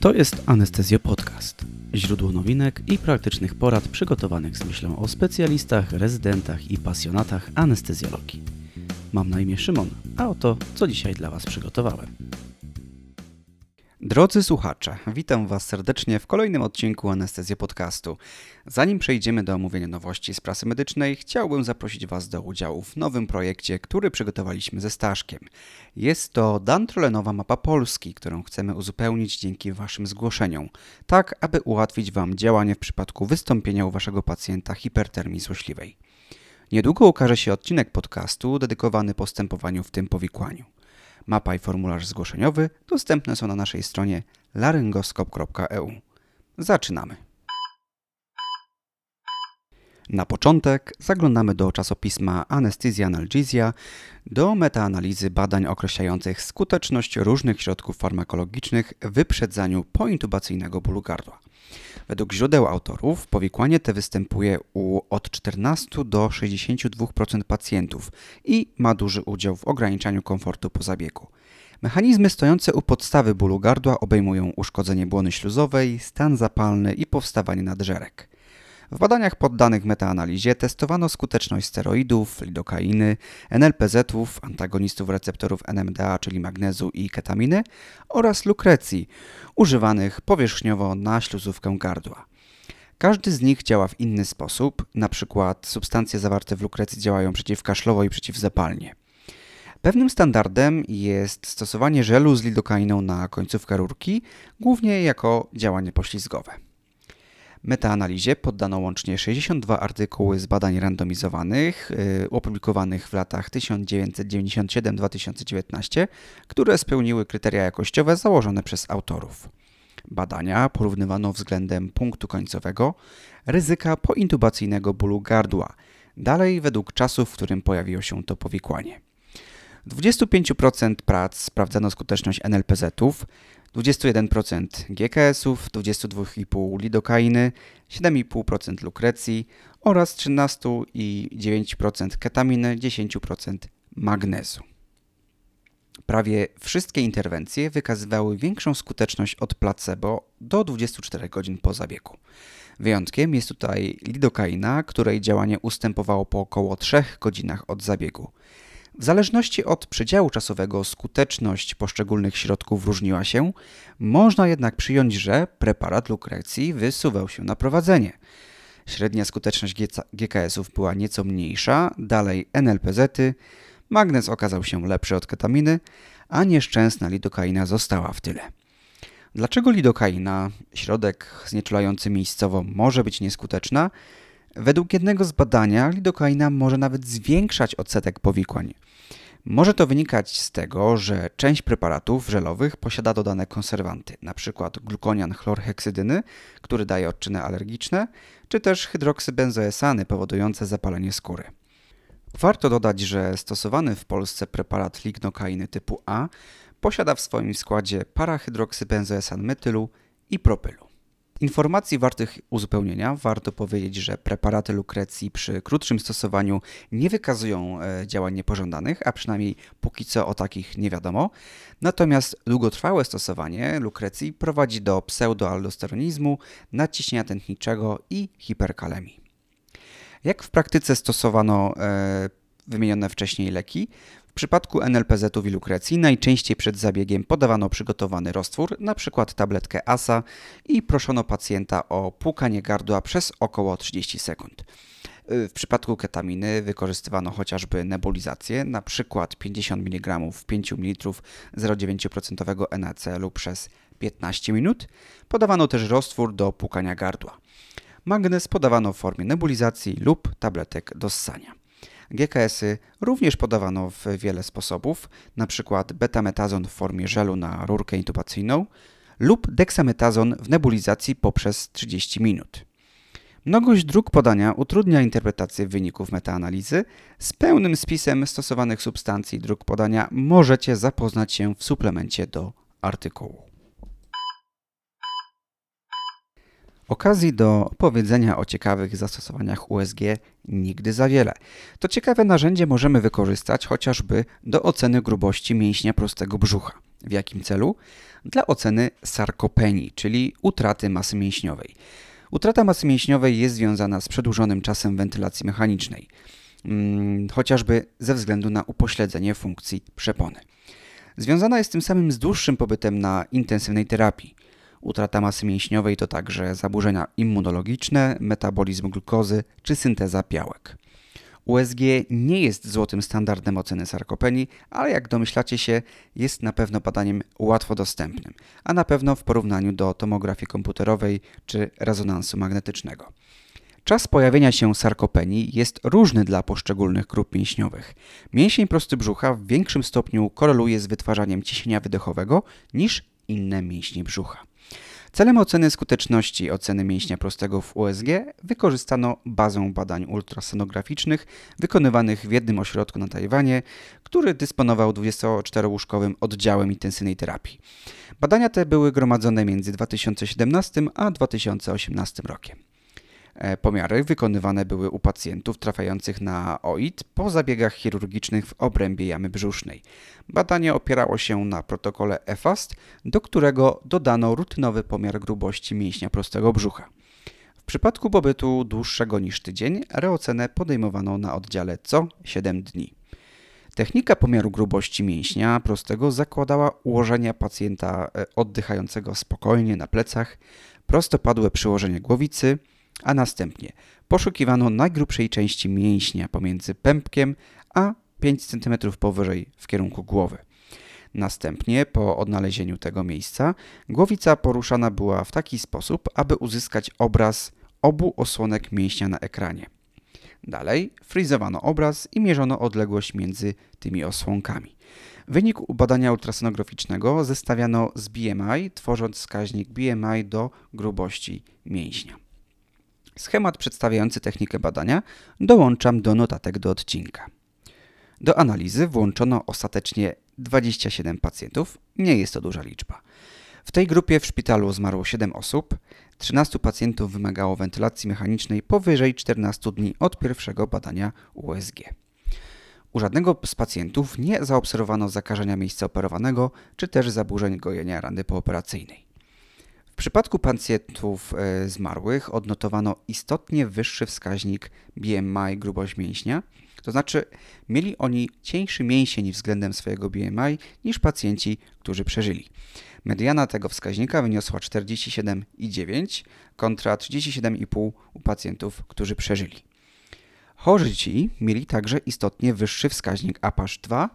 To jest Anestezjo Podcast. Źródło nowinek i praktycznych porad przygotowanych z myślą o specjalistach, rezydentach i pasjonatach anestezjologii. Mam na imię Szymon, a oto co dzisiaj dla Was przygotowałem. Drodzy słuchacze, witam Was serdecznie w kolejnym odcinku Anestezję Podcastu. Zanim przejdziemy do omówienia nowości z prasy medycznej, chciałbym zaprosić Was do udziału w nowym projekcie, który przygotowaliśmy ze Staszkiem. Jest to dantrolenowa mapa Polski, którą chcemy uzupełnić dzięki Waszym zgłoszeniom, tak aby ułatwić Wam działanie w przypadku wystąpienia u Waszego pacjenta hipertermii złośliwej. Niedługo ukaże się odcinek podcastu dedykowany postępowaniu w tym powikłaniu. Mapa i formularz zgłoszeniowy dostępne są na naszej stronie laryngoskop.eu. Zaczynamy. Na początek zaglądamy do czasopisma Anesthesia Analgesia, do metaanalizy badań określających skuteczność różnych środków farmakologicznych w wyprzedzaniu pointubacyjnego bólu gardła. Według źródeł autorów powikłanie te występuje u od 14 do 62% pacjentów i ma duży udział w ograniczaniu komfortu po zabiegu. Mechanizmy stojące u podstawy bólu gardła obejmują uszkodzenie błony śluzowej, stan zapalny i powstawanie nadżerek. W badaniach poddanych metaanalizie testowano skuteczność steroidów, lidokainy, NLPZ-ów, antagonistów receptorów NMDA, czyli magnezu i ketaminy oraz lukrecji, używanych powierzchniowo na śluzówkę gardła. Każdy z nich działa w inny sposób, na przykład substancje zawarte w lukrecji działają przeciwkaszlowo i przeciwzapalnie. Pewnym standardem jest stosowanie żelu z lidokainą na końcówkę rurki, głównie jako działanie poślizgowe. Metaanalizie poddano łącznie 62 artykuły z badań randomizowanych yy, opublikowanych w latach 1997-2019, które spełniły kryteria jakościowe założone przez autorów. Badania porównywano względem punktu końcowego ryzyka pointubacyjnego bólu gardła, dalej według czasu, w którym pojawiło się to powikłanie. W 25% prac sprawdzano skuteczność NLPZ-ów, 21% GKS-ów, 22,5% lidokainy, 7,5% lukrecji oraz 13,9% ketaminy, 10% magnezu. Prawie wszystkie interwencje wykazywały większą skuteczność od placebo do 24 godzin po zabiegu. Wyjątkiem jest tutaj lidokaina, której działanie ustępowało po około 3 godzinach od zabiegu. W zależności od przedziału czasowego skuteczność poszczególnych środków różniła się, można jednak przyjąć, że preparat lukrecji wysuwał się na prowadzenie. Średnia skuteczność GKS-ów była nieco mniejsza, dalej NLPZ-y, magnez okazał się lepszy od ketaminy, a nieszczęsna lidokaina została w tyle. Dlaczego lidokaina, środek znieczulający miejscowo, może być nieskuteczna? Według jednego z badania lidokaina może nawet zwiększać odsetek powikłań. Może to wynikać z tego, że część preparatów żelowych posiada dodane konserwanty, np. glukonian chlorheksydyny, który daje odczyny alergiczne, czy też hydroksybenzoesany powodujące zapalenie skóry. Warto dodać, że stosowany w Polsce preparat lignokainy typu A posiada w swoim składzie parahydroksybenzoesan metylu i propylu. Informacji wartych uzupełnienia warto powiedzieć, że preparaty lukrecji przy krótszym stosowaniu nie wykazują e, działań niepożądanych, a przynajmniej póki co o takich nie wiadomo. Natomiast długotrwałe stosowanie lukrecji prowadzi do pseudoaldosteronizmu, nadciśnienia tętniczego i hiperkalemii. Jak w praktyce stosowano e, wymienione wcześniej leki? Przypadku NLPZ-ów i lukrecji najczęściej przed zabiegiem podawano przygotowany roztwór, np. tabletkę ASA i proszono pacjenta o płukanie gardła przez około 30 sekund. W przypadku ketaminy wykorzystywano chociażby nebulizację, np. 50 mg w 5 ml 0,9% NaCl przez 15 minut. Podawano też roztwór do płukania gardła. Magnez podawano w formie nebulizacji lub tabletek do ssania. GKS-y również podawano w wiele sposobów, np. betametazon w formie żelu na rurkę intubacyjną lub deksametazon w nebulizacji poprzez 30 minut. Mnogość dróg podania utrudnia interpretację wyników metaanalizy. Z pełnym spisem stosowanych substancji dróg podania możecie zapoznać się w suplemencie do artykułu. Okazji do opowiedzenia o ciekawych zastosowaniach USG nigdy za wiele. To ciekawe narzędzie możemy wykorzystać chociażby do oceny grubości mięśnia prostego brzucha. W jakim celu? Dla oceny sarkopenii, czyli utraty masy mięśniowej. Utrata masy mięśniowej jest związana z przedłużonym czasem wentylacji mechanicznej, mm, chociażby ze względu na upośledzenie funkcji przepony. Związana jest tym samym z dłuższym pobytem na intensywnej terapii. Utrata masy mięśniowej to także zaburzenia immunologiczne, metabolizm glukozy czy synteza białek. USG nie jest złotym standardem oceny sarkopenii, ale jak domyślacie się, jest na pewno badaniem łatwo dostępnym, a na pewno w porównaniu do tomografii komputerowej czy rezonansu magnetycznego. Czas pojawienia się sarkopenii jest różny dla poszczególnych grup mięśniowych. Mięsień prosty brzucha w większym stopniu koreluje z wytwarzaniem ciśnienia wydechowego niż inne mięśnie brzucha. Celem oceny skuteczności oceny mięśnia prostego w USG wykorzystano bazę badań ultrasonograficznych wykonywanych w jednym ośrodku na Tajwanie, który dysponował 24-łóżkowym oddziałem intensywnej terapii. Badania te były gromadzone między 2017 a 2018 rokiem. E, pomiary wykonywane były u pacjentów trafiających na OID po zabiegach chirurgicznych w obrębie jamy brzusznej. Badanie opierało się na protokole EFAST, do którego dodano rutynowy pomiar grubości mięśnia prostego brzucha. W przypadku pobytu dłuższego niż tydzień reocenę podejmowano na oddziale co 7 dni. Technika pomiaru grubości mięśnia prostego zakładała ułożenie pacjenta e, oddychającego spokojnie na plecach, prostopadłe przyłożenie głowicy, a następnie poszukiwano najgrubszej części mięśnia pomiędzy pępkiem a 5 cm powyżej w kierunku głowy. Następnie, po odnalezieniu tego miejsca, głowica poruszana była w taki sposób, aby uzyskać obraz obu osłonek mięśnia na ekranie. Dalej frizowano obraz i mierzono odległość między tymi osłonkami. Wynik badania ultrasonograficznego zestawiano z BMI, tworząc wskaźnik BMI do grubości mięśnia. Schemat przedstawiający technikę badania dołączam do notatek do odcinka. Do analizy włączono ostatecznie 27 pacjentów, nie jest to duża liczba. W tej grupie w szpitalu zmarło 7 osób, 13 pacjentów wymagało wentylacji mechanicznej powyżej 14 dni od pierwszego badania USG. U żadnego z pacjentów nie zaobserwowano zakażenia miejsca operowanego czy też zaburzeń gojenia rany pooperacyjnej. Przypadku pacjentów e, zmarłych odnotowano istotnie wyższy wskaźnik BMI grubość mięśnia, to znaczy mieli oni cieńszy mięsień względem swojego BMI niż pacjenci, którzy przeżyli. Mediana tego wskaźnika wyniosła 47,9 kontra 37,5 u pacjentów, którzy przeżyli. Chorzy ci mieli także istotnie wyższy wskaźnik APASH-2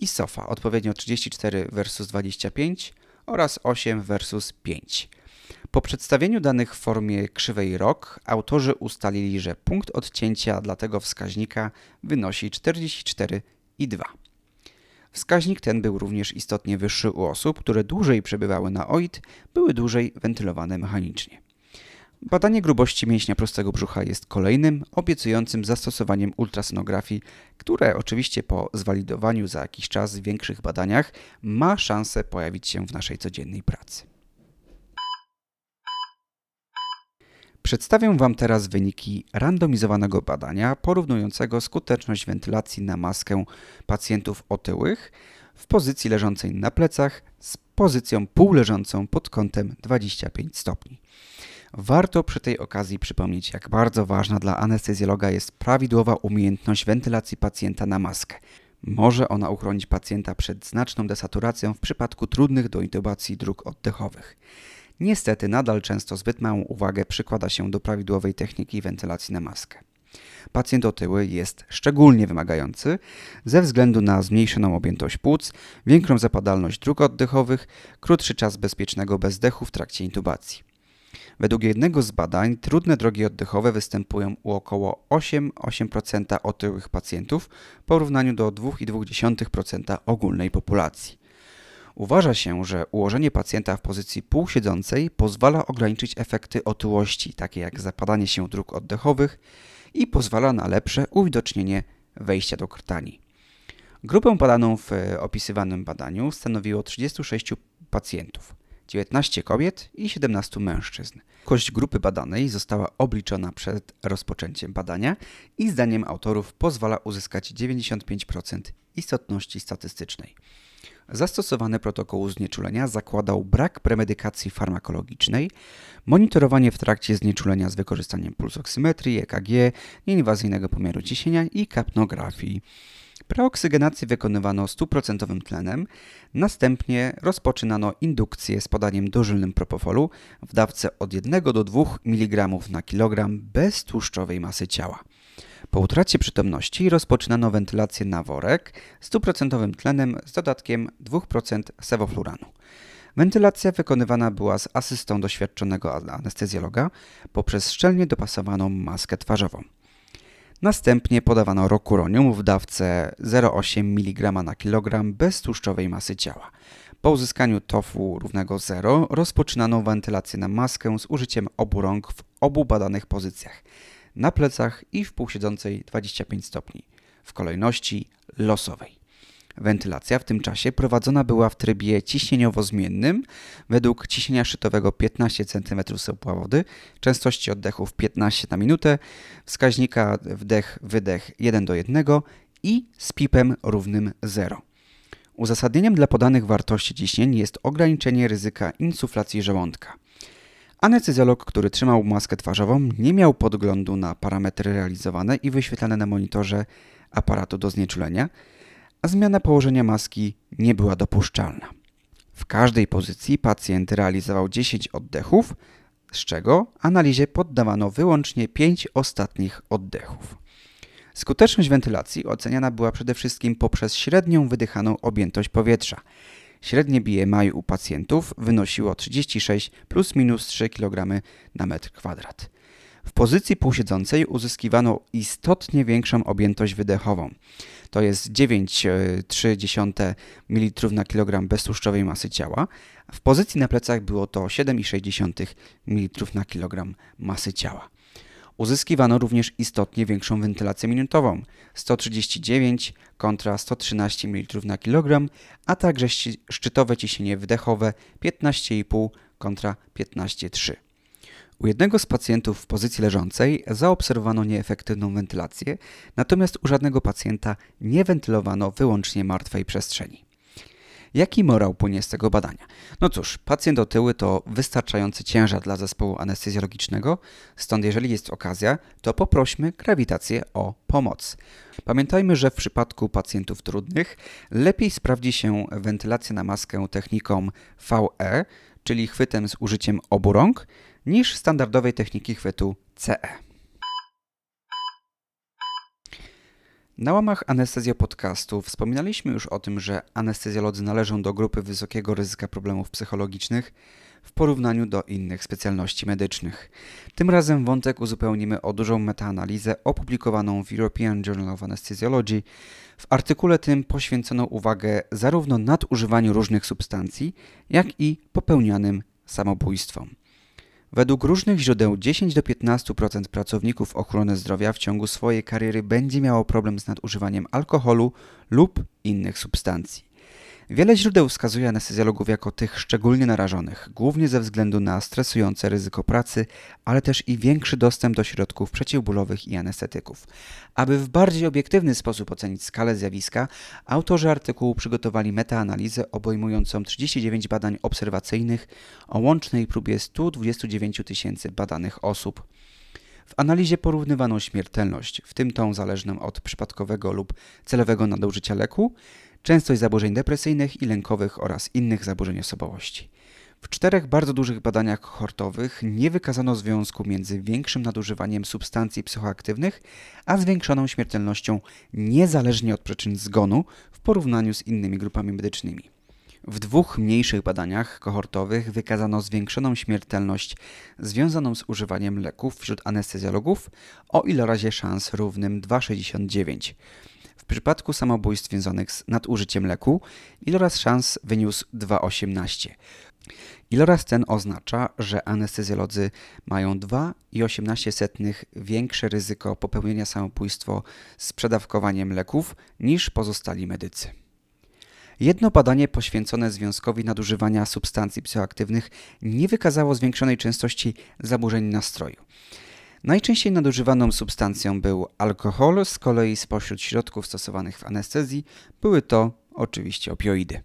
i SOFA, odpowiednio 34 versus 25 oraz 8 versus 5. Po przedstawieniu danych w formie krzywej ROK autorzy ustalili, że punkt odcięcia dla tego wskaźnika wynosi 44,2. Wskaźnik ten był również istotnie wyższy u osób, które dłużej przebywały na OID, były dłużej wentylowane mechanicznie. Badanie grubości mięśnia prostego brzucha jest kolejnym, obiecującym zastosowaniem ultrasonografii, które oczywiście po zwalidowaniu za jakiś czas w większych badaniach ma szansę pojawić się w naszej codziennej pracy. Przedstawię Wam teraz wyniki randomizowanego badania porównującego skuteczność wentylacji na maskę pacjentów otyłych w pozycji leżącej na plecach z pozycją półleżącą pod kątem 25 stopni. Warto przy tej okazji przypomnieć, jak bardzo ważna dla anestezjologa jest prawidłowa umiejętność wentylacji pacjenta na maskę. Może ona uchronić pacjenta przed znaczną desaturacją w przypadku trudnych do intubacji dróg oddechowych. Niestety nadal często zbyt małą uwagę przykłada się do prawidłowej techniki wentylacji na maskę. Pacjent otyły jest szczególnie wymagający ze względu na zmniejszoną objętość płuc, większą zapadalność dróg oddechowych, krótszy czas bezpiecznego bezdechu w trakcie intubacji. Według jednego z badań trudne drogi oddechowe występują u około 8,8% otyłych pacjentów w porównaniu do 2,2% ogólnej populacji. Uważa się, że ułożenie pacjenta w pozycji półsiedzącej pozwala ograniczyć efekty otyłości, takie jak zapadanie się dróg oddechowych i pozwala na lepsze uwidocznienie wejścia do krtani. Grupę badaną w opisywanym badaniu stanowiło 36 pacjentów, 19 kobiet i 17 mężczyzn. Kość grupy badanej została obliczona przed rozpoczęciem badania i zdaniem autorów pozwala uzyskać 95% istotności statystycznej. Zastosowany protokół znieczulenia zakładał brak premedykacji farmakologicznej, monitorowanie w trakcie znieczulenia z wykorzystaniem pulsoksymetrii, EKG, nieinwazyjnego pomiaru ciśnienia i kapnografii. Preoksygenację wykonywano stuprocentowym tlenem, następnie rozpoczynano indukcję z podaniem dożylnym propofolu w dawce od 1 do 2 mg na kilogram bez tłuszczowej masy ciała. Po utracie przytomności rozpoczynano wentylację na worek stuprocentowym tlenem z dodatkiem 2% sewofluranu. Wentylacja wykonywana była z asystą doświadczonego anestezjologa poprzez szczelnie dopasowaną maskę twarzową. Następnie podawano rokuronium w dawce 0,8 mg na kilogram bez tłuszczowej masy ciała. Po uzyskaniu TOFU równego 0 rozpoczynano wentylację na maskę z użyciem obu rąk w obu badanych pozycjach na plecach i w półsiedzącej 25 stopni w kolejności losowej. Wentylacja w tym czasie prowadzona była w trybie ciśnieniowo-zmiennym według ciśnienia szczytowego 15 cm ciepła wody, częstości oddechów 15 na minutę, wskaźnika wdech-wydech 1 do 1 i z pipem równym 0. Uzasadnieniem dla podanych wartości ciśnień jest ograniczenie ryzyka insuflacji żołądka. Anestezjolog, który trzymał maskę twarzową, nie miał podglądu na parametry realizowane i wyświetlane na monitorze aparatu do znieczulenia, a zmiana położenia maski nie była dopuszczalna. W każdej pozycji pacjent realizował 10 oddechów, z czego analizie poddawano wyłącznie 5 ostatnich oddechów. Skuteczność wentylacji oceniana była przede wszystkim poprzez średnią wydychaną objętość powietrza. Średnie BMI u pacjentów wynosiło 36 plus minus 3 kg na metr kwadrat. W pozycji półsiedzącej uzyskiwano istotnie większą objętość wydechową. To jest 9,3 ml na kilogram beztłuszczowej masy ciała. W pozycji na plecach było to 7,6 ml na kilogram masy ciała. Uzyskiwano również istotnie większą wentylację minutową 139 kontra 113 ml na kilogram, a także szczytowe ciśnienie wdechowe 15,5 kontra 15,3. U jednego z pacjentów w pozycji leżącej zaobserwowano nieefektywną wentylację, natomiast u żadnego pacjenta nie wentylowano wyłącznie martwej przestrzeni. Jaki morał płynie z tego badania? No cóż, pacjent otyły to wystarczający ciężar dla zespołu anestezjologicznego, stąd jeżeli jest okazja, to poprośmy grawitację o pomoc. Pamiętajmy, że w przypadku pacjentów trudnych lepiej sprawdzi się wentylacja na maskę techniką VE, czyli chwytem z użyciem obu rąk, niż standardowej techniki chwytu CE. Na łamach anestezjopodcastu wspominaliśmy już o tym, że anestezjolodzy należą do grupy wysokiego ryzyka problemów psychologicznych w porównaniu do innych specjalności medycznych. Tym razem wątek uzupełnimy o dużą metaanalizę opublikowaną w European Journal of Anesthesiology. W artykule tym poświęcono uwagę zarówno nadużywaniu różnych substancji, jak i popełnianym samobójstwom. Według różnych źródeł 10 do 15% pracowników ochrony zdrowia w ciągu swojej kariery będzie miało problem z nadużywaniem alkoholu lub innych substancji. Wiele źródeł wskazuje anestezjologów jako tych szczególnie narażonych, głównie ze względu na stresujące ryzyko pracy, ale też i większy dostęp do środków przeciwbólowych i anestetyków. Aby w bardziej obiektywny sposób ocenić skalę zjawiska, autorzy artykułu przygotowali metaanalizę obejmującą 39 badań obserwacyjnych o łącznej próbie 129 tysięcy badanych osób. W analizie porównywano śmiertelność, w tym tą zależną od przypadkowego lub celowego nadużycia leku, częstość zaburzeń depresyjnych i lękowych oraz innych zaburzeń osobowości. W czterech bardzo dużych badaniach kohortowych nie wykazano związku między większym nadużywaniem substancji psychoaktywnych a zwiększoną śmiertelnością niezależnie od przyczyn zgonu w porównaniu z innymi grupami medycznymi. W dwóch mniejszych badaniach kohortowych wykazano zwiększoną śmiertelność związaną z używaniem leków wśród anestezjologów o ilorazie szans równym 2,69. Przypadku samobójstw związanych z nadużyciem leku iloraz szans wyniósł 2,18. Iloraz ten oznacza, że anestezjolodzy mają 2,18 większe ryzyko popełnienia samobójstwa z przedawkowaniem leków niż pozostali medycy. Jedno badanie poświęcone związkowi nadużywania substancji psychoaktywnych nie wykazało zwiększonej częstości zaburzeń nastroju. Najczęściej nadużywaną substancją był alkohol, z kolei spośród środków stosowanych w anestezji były to oczywiście opioidy.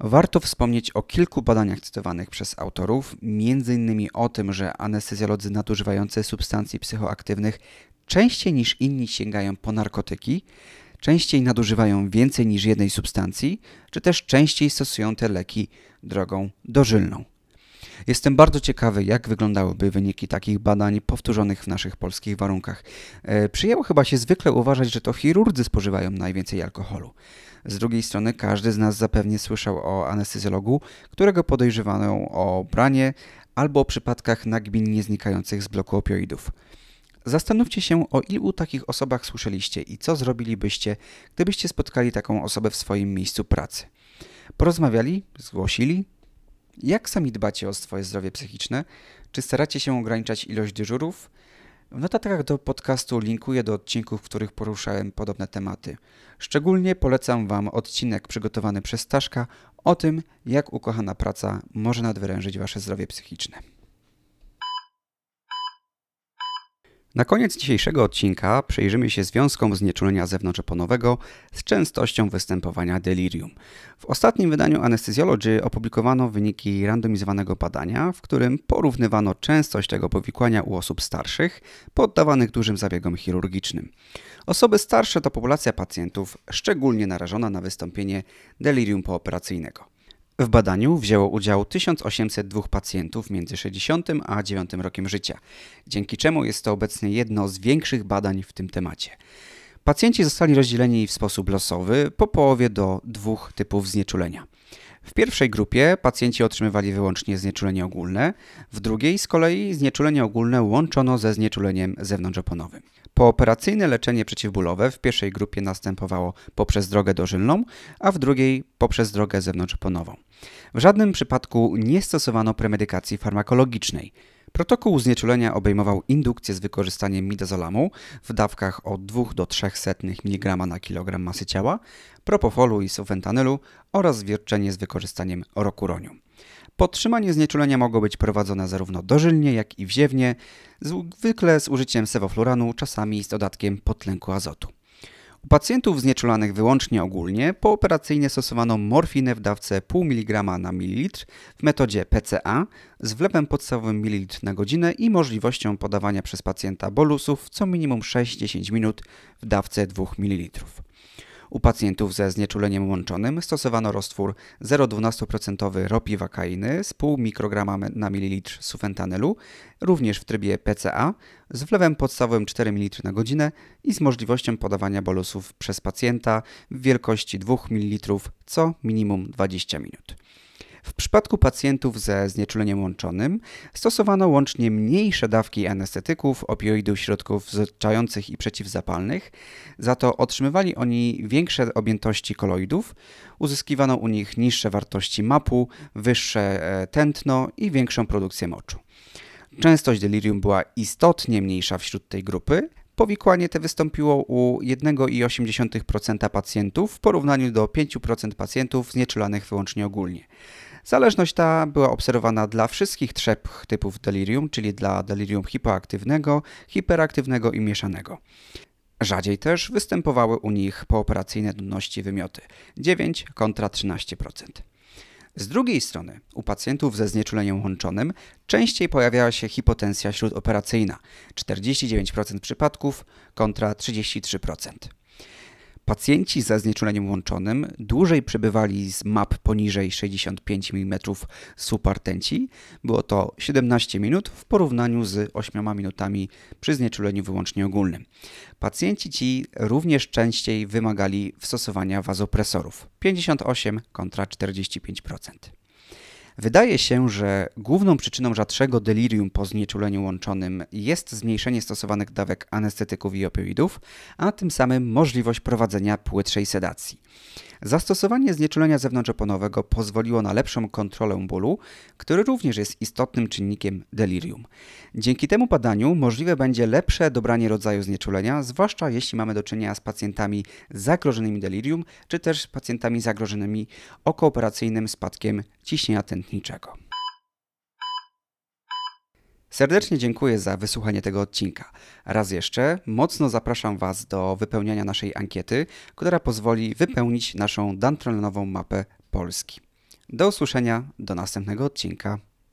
Warto wspomnieć o kilku badaniach cytowanych przez autorów, m.in. o tym, że anestezjolodzy nadużywający substancji psychoaktywnych częściej niż inni sięgają po narkotyki, częściej nadużywają więcej niż jednej substancji, czy też częściej stosują te leki drogą dożylną. Jestem bardzo ciekawy, jak wyglądałyby wyniki takich badań powtórzonych w naszych polskich warunkach. E, przyjęło chyba się zwykle uważać, że to chirurdzy spożywają najwięcej alkoholu. Z drugiej strony każdy z nas zapewnie słyszał o anestezjologu, którego podejrzewano o branie albo o przypadkach nagminnie znikających z bloku opioidów. Zastanówcie się, o ilu takich osobach słyszeliście i co zrobilibyście, gdybyście spotkali taką osobę w swoim miejscu pracy. Porozmawiali, zgłosili, jak sami dbacie o swoje zdrowie psychiczne? Czy staracie się ograniczać ilość dyżurów? W notatkach do podcastu linkuję do odcinków, w których poruszałem podobne tematy. Szczególnie polecam Wam odcinek przygotowany przez Staszka o tym, jak ukochana praca może nadwyrężyć Wasze zdrowie psychiczne. Na koniec dzisiejszego odcinka przyjrzymy się związkom znieczulenia zewnątrzoponowego z częstością występowania delirium. W ostatnim wydaniu Anesthesiology opublikowano wyniki randomizowanego badania, w którym porównywano częstość tego powikłania u osób starszych poddawanych dużym zabiegom chirurgicznym. Osoby starsze to populacja pacjentów szczególnie narażona na wystąpienie delirium pooperacyjnego. W badaniu wzięło udział 1802 pacjentów między 60 a 9 rokiem życia, dzięki czemu jest to obecnie jedno z większych badań w tym temacie. Pacjenci zostali rozdzieleni w sposób losowy po połowie do dwóch typów znieczulenia. W pierwszej grupie pacjenci otrzymywali wyłącznie znieczulenie ogólne, w drugiej z kolei znieczulenie ogólne łączono ze znieczuleniem zewnątrzoponowym. Pooperacyjne leczenie przeciwbólowe w pierwszej grupie następowało poprzez drogę dożylną, a w drugiej poprzez drogę zewnątrzoponową. W żadnym przypadku nie stosowano premedykacji farmakologicznej. Protokół znieczulenia obejmował indukcję z wykorzystaniem midazolamu w dawkach od 2 do 300 mg na kilogram masy ciała, propofolu i sufentanylu oraz wierczenie z wykorzystaniem rokuronium. Podtrzymanie znieczulenia mogło być prowadzone zarówno dożylnie, jak i wziewnie, zwykle z użyciem sewofluranu, czasami z dodatkiem potlenku azotu. U pacjentów znieczulanych wyłącznie ogólnie pooperacyjnie stosowano morfinę w dawce 0,5 mg na mililitr w metodzie PCA z wlewem podstawowym mililitr na godzinę i możliwością podawania przez pacjenta bolusów co minimum 6-10 minut w dawce 2 ml. U pacjentów ze znieczuleniem łączonym stosowano roztwór 0,12% ropivakainy z 0,5 mikrograma na mililitr sufentanylu, również w trybie PCA, z wlewem podstawowym 4 ml na godzinę i z możliwością podawania bolusów przez pacjenta w wielkości 2 ml co minimum 20 minut. W przypadku pacjentów ze znieczuleniem łączonym stosowano łącznie mniejsze dawki anestetyków, opioidów, środków zwalczających i przeciwzapalnych, za to otrzymywali oni większe objętości koloidów, uzyskiwano u nich niższe wartości mapu, wyższe e, tętno i większą produkcję moczu. Częstość delirium była istotnie mniejsza wśród tej grupy, Powikłanie te wystąpiło u 1,8% pacjentów w porównaniu do 5% pacjentów znieczulanych wyłącznie ogólnie. Zależność ta była obserwowana dla wszystkich trzech typów delirium, czyli dla delirium hipoaktywnego, hiperaktywnego i mieszanego. Rzadziej też występowały u nich pooperacyjne nudności wymioty 9 kontra 13%. Z drugiej strony, u pacjentów ze znieczuleniem łączonym częściej pojawiała się hipotensja śródoperacyjna 49% przypadków kontra 33%. Pacjenci ze znieczuleniem łączonym dłużej przebywali z map poniżej 65 mm supartenci. Było to 17 minut w porównaniu z 8 minutami przy znieczuleniu wyłącznie ogólnym. Pacjenci ci również częściej wymagali stosowania wazopresorów 58 kontra 45%. Wydaje się, że główną przyczyną rzadszego delirium po znieczuleniu łączonym jest zmniejszenie stosowanych dawek anestetyków i opioidów, a tym samym możliwość prowadzenia płytszej sedacji. Zastosowanie znieczulenia zewnątrzoponowego pozwoliło na lepszą kontrolę bólu, który również jest istotnym czynnikiem delirium. Dzięki temu badaniu możliwe będzie lepsze dobranie rodzaju znieczulenia, zwłaszcza jeśli mamy do czynienia z pacjentami zagrożonymi delirium, czy też pacjentami zagrożonymi okooperacyjnym spadkiem ciśnienia tętniczego. Serdecznie dziękuję za wysłuchanie tego odcinka. Raz jeszcze mocno zapraszam Was do wypełniania naszej ankiety, która pozwoli wypełnić naszą dantronową mapę Polski. Do usłyszenia do następnego odcinka.